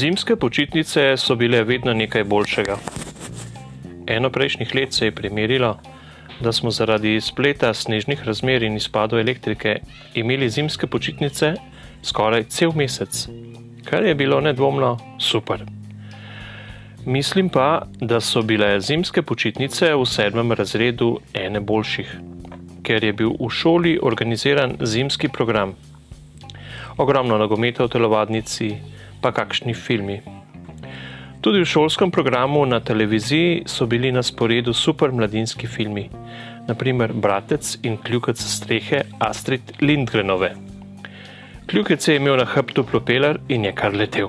Zimske počitnice so bile vedno nekaj boljšega. Eno prejšnjih let se je primerilo, da smo zaradi spleta snežnih razmer in izpadov elektrike imeli zimske počitnice skoraj cel mesec, kar je bilo nedvomno super. Mislim pa, da so bile zimske počitnice v sedmem razredu ene boljših, ker je bil v šoli organiziran zimski program. Ogromno nogometa v telovadnici, pa kakšni filmi. Tudi v šolskem programu na televiziji so bili na sporedu super mladinski filmi, naprimer Bratec in Kljukec strehe Astrid Lindgrenove. Kljukec je imel na hrbtu propeler in je kar letel.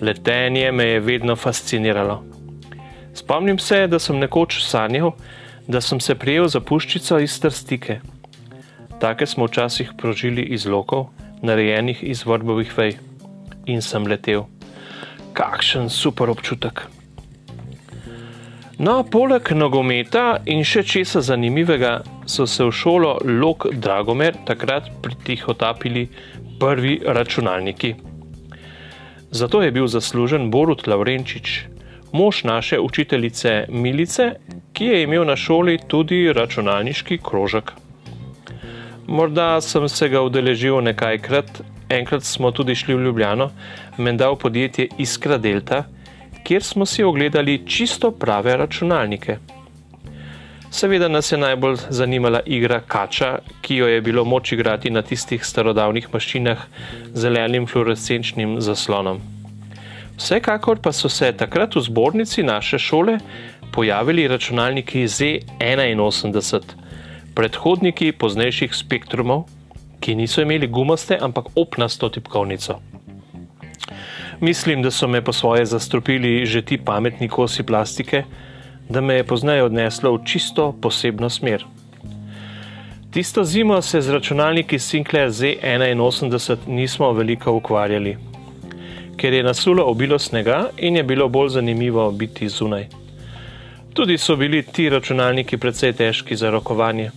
Letenje me je vedno fasciniralo. Spomnim se, da sem nekoč sanjal, da sem se prijel za puščico iz trstike. Take smo včasih prožili iz lokov, narejenih iz vrbovih vej in sem letel. Kakšen super občutek. No, poleg nogometa in še česa zanimivega so se v šolo Lok Dragomer takrat pritihotapili prvi računalniki. Zato je bil zaslužen Borut Lavrenčič, mož naše učiteljice Milice, ki je imel na šoli tudi računalniški krožek. Morda sem se ga udeležil nekajkrat, enkrat smo tudi šli v Ljubljano, menda v podjetje Iskra Delta, kjer smo si ogledali čisto prave računalnike. Seveda nas je najbolj zanimala igra Kača, ki jo je bilo moč igrati na tistih starodavnih mašinah z zelenim fluorescenčnim zaslonom. Vsekakor pa so se takrat v zbornici naše šole pojavili računalniki Z81, predhodniki poznejših spektrumov, ki niso imeli gumaste, ampak opnasto tipkovnico. Mislim, da so me po svoje zastrupili že ti pametni kosi plastike, da me je pozneje odneslo v čisto posebno smer. Tisto zimo se z računalniki Sinclair Z81 nismo veliko ukvarjali, ker je nasulo obilo snega in je bilo bolj zanimivo biti zunaj. Tudi so bili ti računalniki precej težki za rokovanje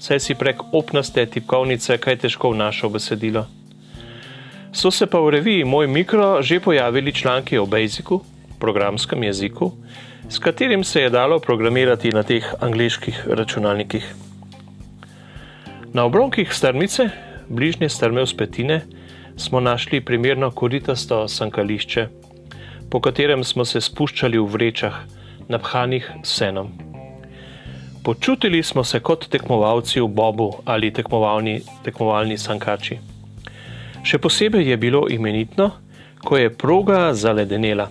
saj si prek opnaste tipkovnice kaj težko vnašal besedilo. So se pa v reviji Moj mikro že pojavili članki o Basicu, programskem jeziku, s katerim se je dalo programirati na teh angliških računalnikih. Na obronkih strmice, bližnje strme vzpetine, smo našli primerno koritasto sankališče, po katerem smo se spuščali v vrečah, naphanih senom. Počutili smo se kot tekmovalci v Bobu ali tekmovalni, tekmovalni sankači. Še posebej je bilo imenitno, ko je proga zaledenela.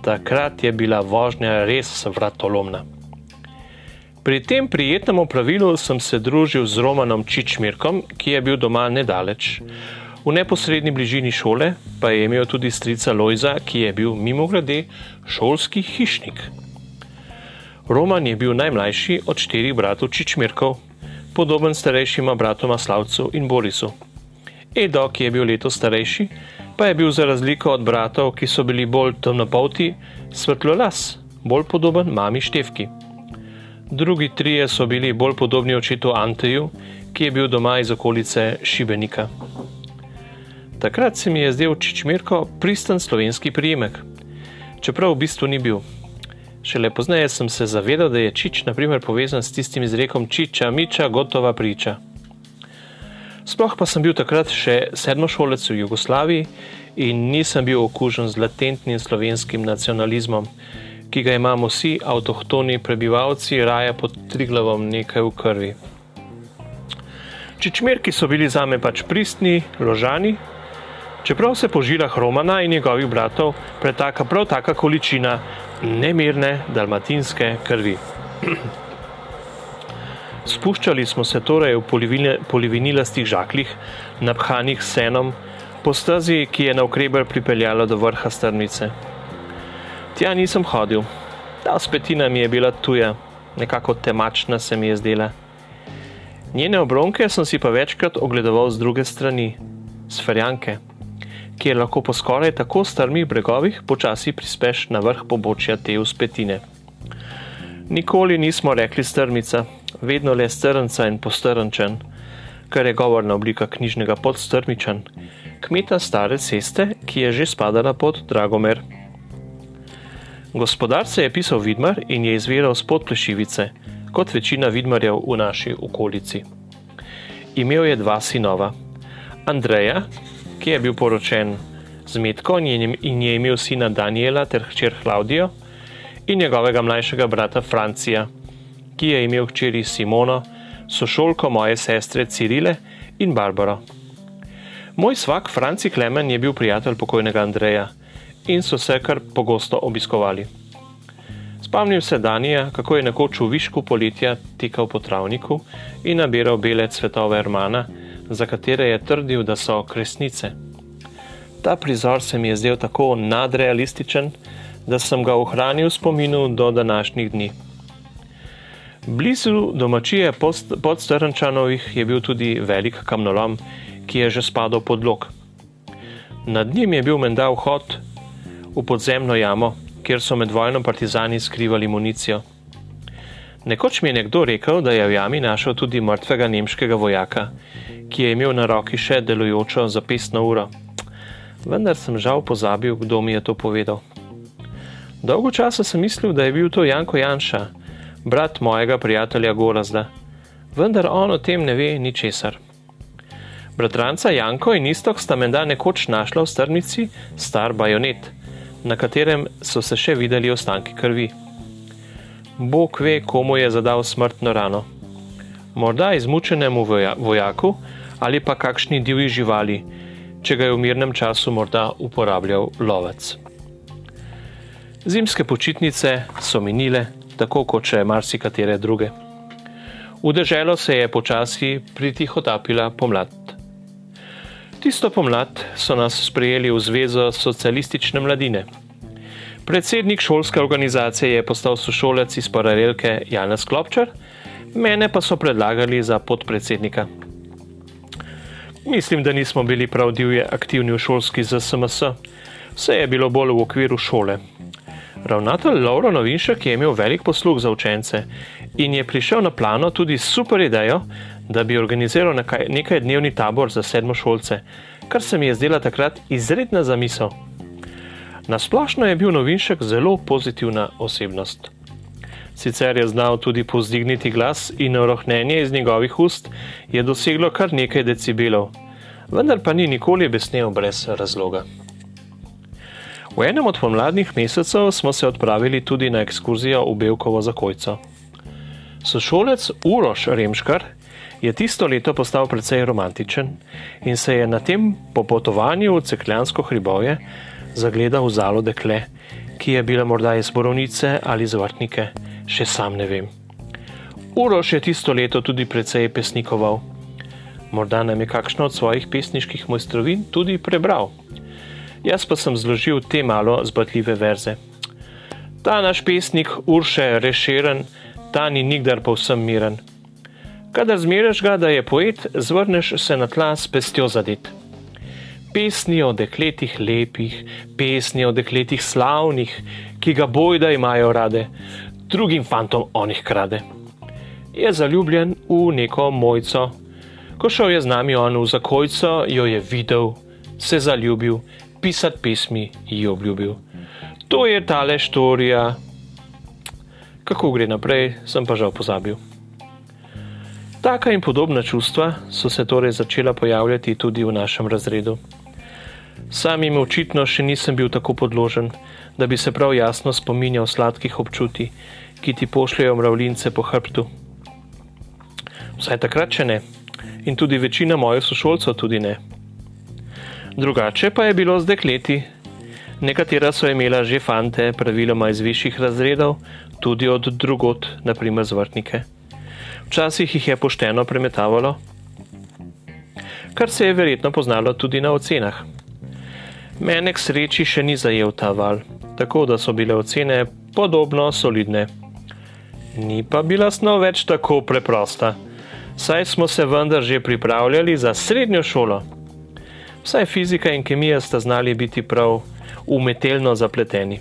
Takrat je bila vožnja res vratolomna. Pri tem prijetnem pravilu sem se družil z Romanom Čičmirkom, ki je bil doma nedaleč. V neposrednji bližini šole pa je imel tudi strica Lojza, ki je bil mimo grede šolski hišnik. Roman je bil najmlajši od štirih bratov Čičmirkov, podoben starejšima bratoma Slavcu in Borisu. Edo, ki je bil leto starejši, pa je bil za razliko od bratov, ki so bili bolj temnopolti, svetlolas, bolj podoben mami Števki. Drugi trije so bili bolj podobni očetu Anteju, ki je bil doma iz okolice Šibenika. Takrat se mi je zdel Čičmirko pristen slovenski prijemek, čeprav v bistvu ni bil. Šele pozneje sem se zavedal, da je Čič naprimer, povezan s tistim izrekom Čiča, Miča, gotova priča. Sploh pa sem bil takrat še sedmošolec v Jugoslaviji in nisem bil okužen z latentnim slovenskim nacionalizmom, ki ga imamo vsi avtohtoni prebivalci raje pod Triglavom nekaj v krvi. Čičmerki so bili zame pač pristni, ložani, čeprav se po žilah Romana in njegovih bratov pretaka prav taka količina nemirne dalmatinske krvi. Spuščali smo se torej v polivinilastih žaklih, naphanih senom, po stazi, ki je na ukreber pripeljala do vrha strmice. Tja nisem hodil, ta spetina mi je bila tuja, nekako temačna se mi je zdela. Njene obronke sem si pa večkrat ogledoval z druge strani, s ferjanke kjer lahko po skoraj tako strmih bregovih počasi prispeš na vrh pobočja te uspetine. Nikoli nismo rekli strmica, vedno le strnca in postrnčen, kar je govorna oblika knjižnega podstrmičan, kmeta stare ceste, ki je že spadala pod Dragomer. Gospodar se je pisal Vidmar in je izviral spod Plešivice, kot večina Vidmarjev v naši okolici. Imel je dva sinova. Andreja, ki je bil poročen z Metko in je imel sina Daniela ter hčer Klaudijo, in njegovega mlajšega brata Francija, ki je imel hčeri Simono, sošolko moje sestre Cirile in Barbaro. Moj svak Franci Klemen je bil prijatelj pokojnega Andreja in so se kar pogosto obiskovali. Spomnim se Danija, kako je nekoč v višku poletja tekal po travniku in nabiral bele cvetove armana, za katere je trdil, da so kresnice. Ta prizor se mi je zdel tako nadrealističen, da sem ga ohranil v spominu do današnjih dni. Blizu domačije pod Strnčanovih je bil tudi velik kamnolom, ki je že spadal pod lok. Nad njim je bil menda vhod v podzemno jamo, kjer so med vojno partizani skrivali municijo. Nekoč mi je nekdo rekel, da je v jami našel tudi mrtvega nemškega vojaka, ki je imel na roki še delujočo zapestno uro. Vendar sem žal pozabil, kdo mi je to povedal. Dolgo časa sem mislil, da je bil to Janko Janša, brat mojega prijatelja Gorazda, vendar on o tem ne ve ničesar. Bratranca Janko in Istok sta menda nekoč našla v strnici star bajonet, na katerem so se še videli ostanki krvi. Bog ve, komu je zadal smrtno rano. Morda izmučenemu vojaku ali pa kakšni divji živali, če ga je v mirnem času morda uporabljal lovec. Zimske počitnice so minile, tako kot še marsikatere druge. V deželo se je počasi pritihotapila pomlad. Tisto pomlad so nas sprejeli v Zvezo socialistične mladine. Predsednik šolske organizacije je postal sošolec iz paralelke Janez Klopčar, mene pa so predlagali za podpredsednika. Mislim, da nismo bili prav divje aktivni v šolski ZSMS, vse je bilo bolj v okviru šole. Ravnatelj Lauro Novinšek je imel velik posluh za učence in je prišel na plano tudi s super idejo, da bi organiziral nekaj, nekaj dnevni tabor za sedmošolce, kar se mi je zdela takrat izredna zamisel. Nasplošno je bil Novinšek zelo pozitivna osebnost. Sicer je znal tudi pozdigniti glas in rohnenje iz njegovih ust je doseglo kar nekaj decibelov, vendar pa ni nikoli besnel brez razloga. V enem od pomladnih mesecev smo se odpravili tudi na ekskurzijo v Belkovo zakojco. Sošolec Uroš Remškar je tisto leto postal precej romantičen in se je na tem popotovanju v Cekljansko hribovje zagledal v zalo dekle, ki je bila morda iz borovnice ali iz vrtnike, še sam ne vem. Uroš je tisto leto tudi precej pesnikoval. Morda nam je kakšno od svojih pesniških mojstrovin tudi prebral jaz pa sem zložil te malo zbatljive verze. Ta naš pesnik Urše Reširen, ta ni nikdar povsem miren. Kadar zmeriš ga, da je poet, zvrneš se na tla s pestjo zadet. Pesni o dekletih lepih, pesni o dekletih slavnih, ki ga bojda imajo rade, drugim fantom onih krade. Je zaljubljen v neko mojco. Ko šel je z nami on v zakojco, jo je videl, se zaljubil pisati pesmi, ji obljubil. To je tale štorija. Kako gre naprej, sem pa žal pozabil. Taka in podobna čustva so se torej začela pojavljati tudi v našem razredu. Sam jim očitno še nisem bil tako podložen, da bi se prav jasno spominjal sladkih občutij, ki ti pošljajo mravljince po hrbtu. Vsaj takrat še ne, in tudi večina mojih sošolcev tudi ne. Drugače pa je bilo z dekleti. Nekatera so imela že fante, praviloma iz višjih razredov, tudi od drugot, naprimer zvrtnike. Včasih jih je pošteno premetavalo, kar se je verjetno poznalo tudi na ocenah. Mene k sreči še ni zajel ta val, tako da so bile ocene podobno solidne. Ni pa bila snov več tako preprosta, saj smo se vendar že pripravljali za srednjo šolo. Vsaj fizika in kemija sta znali biti prav umetelno zapleteni.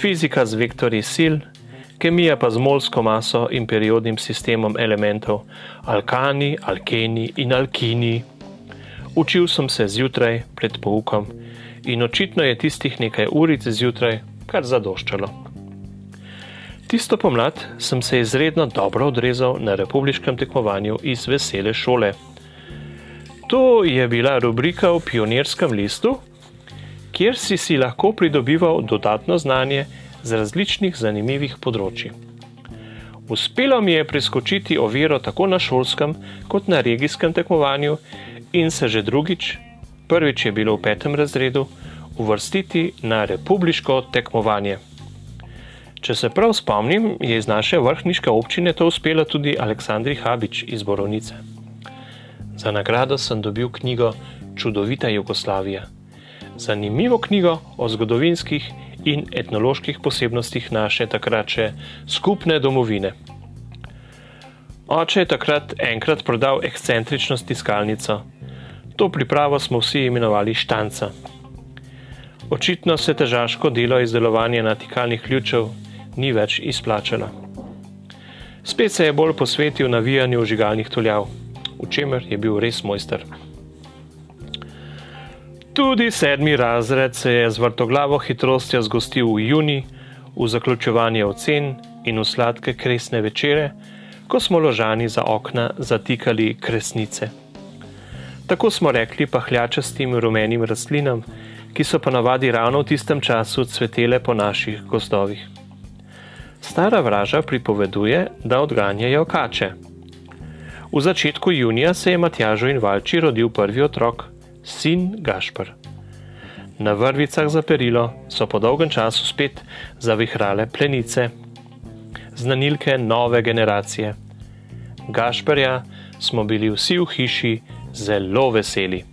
Fizika z vektorji sil, kemija pa z molsko maso in periodnim sistemom elementov, alkani, alkeni in alkini. Učil sem se zjutraj pred poukom in očitno je tistih nekaj uric zjutraj kar zadoščalo. Tisto pomlad sem se izredno dobro odrezal na republikanskem tekmovanju iz vesele šole. To je bila rubrika v pionirskem listu, kjer si si lahko pridobival dodatno znanje z različnih zanimivih področji. Uspelo mi je preskočiti oviro tako na šolskem kot na regijskem tekmovanju in se že drugič, prvič je bilo v petem razredu, uvrstiti na republiško tekmovanje. Če se prav spomnim, je iz naše vrhniške občine to uspelo tudi Aleksandri Habič iz Borovnice. Za nagrado sem dobil knjigo Čudovita Jugoslavija. Zanimivo knjigo o zgodovinskih in etnoloških posebnostih naše takrače skupne domovine. Oče je takrat enkrat prodal ekscentrično tiskalnico. To pripravo smo vsi imenovali štanca. Očitno se težaško delo izdelovanja natikalnih ključev ni več izplačalo. Spet se je bolj posvetil navijanju žigalnih tuljav, v čemer je bil res mojster. Tudi sedmi razred se je z vrtoglavo hitrostjo zgostil v juni, v zaključovanje ocen in v sladke kresne večere, ko smo ložani za okna zatikali kresnice. Tako smo rekli pahljačastim rumenim rastlinam, ki so ponavadi ravno v tistem času cvetele po naših gozdovih. Stara vraža pripoveduje, da odganjajo kače. V začetku junija se je Matjažu in Valči rodil prvi otrok, sin Gašpr. Na vrvicah za perilo so po dolgem času spet zavihrale plenice, znanilke nove generacije. Gašperja smo bili vsi v hiši zelo veseli.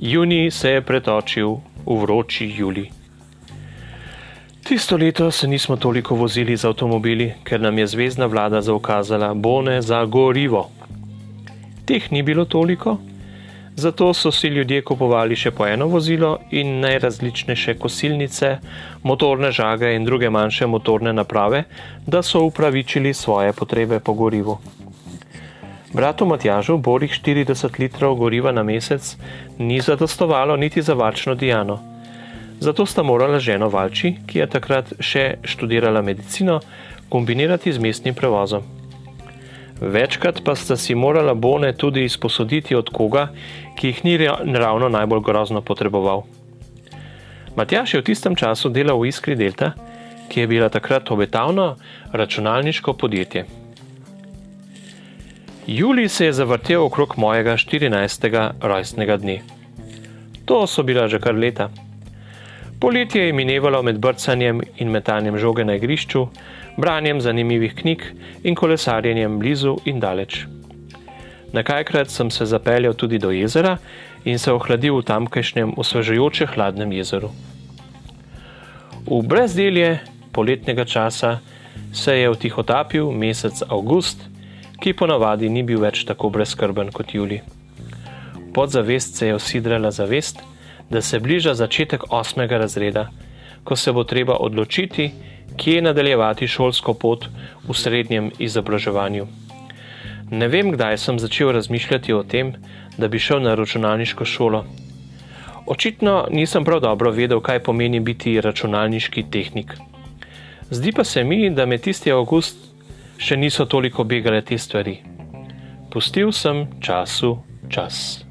Juni se je pretočil v vroči juli. Tisto leto se nismo toliko vozili z avtomobili, ker nam je zvezdna vlada zaukazala bone za gorivo. Teh ni bilo toliko, zato so si ljudje kupovali še po eno vozilo in najrazličnejše kosilnice, motorne žage in druge manjše motorne naprave, da so upravičili svoje potrebe po gorivu. Bratu Matjažu borih 40 litrov goriva na mesec ni zadostovalo niti za varčno Diano. Zato sta morala ženo Valči, ki je takrat še študirala medicino, kombinirati z mestnim prevozom. Večkrat pa sta si morala bone tudi izposoditi od koga, ki jih ni ravno najbolj grozno potreboval. Matjaš je v tistem času delal v Iskri Delta, ki je bila takrat obetavno računalniško podjetje. Julij se je zavrtel okrog mojega 14. rojstnega dne. To so bila že kar leta. Poletje je minevalo med brcanjem in metanjem žoge na igrišču, branjem zanimivih knjig in kolesarjenjem blizu in daleč. Nekajkrat sem se zapeljal tudi do jezera in se ohladil v tamkajšnjem osvežujoče hladnem jezeru. V brezdelje poletnega časa se je vtihotapil mesec avgust, ki ponavadi ni bil več tako brezkrben kot julij. Podzavest se je osidrala zavest, da se bliža začetek osmega razreda, ko se bo treba odločiti, kje nadaljevati šolsko pot v srednjem izobraževanju. Ne vem, kdaj sem začel razmišljati o tem, da bi šel na računalniško šolo. Očitno nisem prav dobro vedel, kaj pomeni biti računalniški tehnik. Zdi pa se mi, da me tisti avgust še niso toliko begale te stvari. Pustil sem času čas.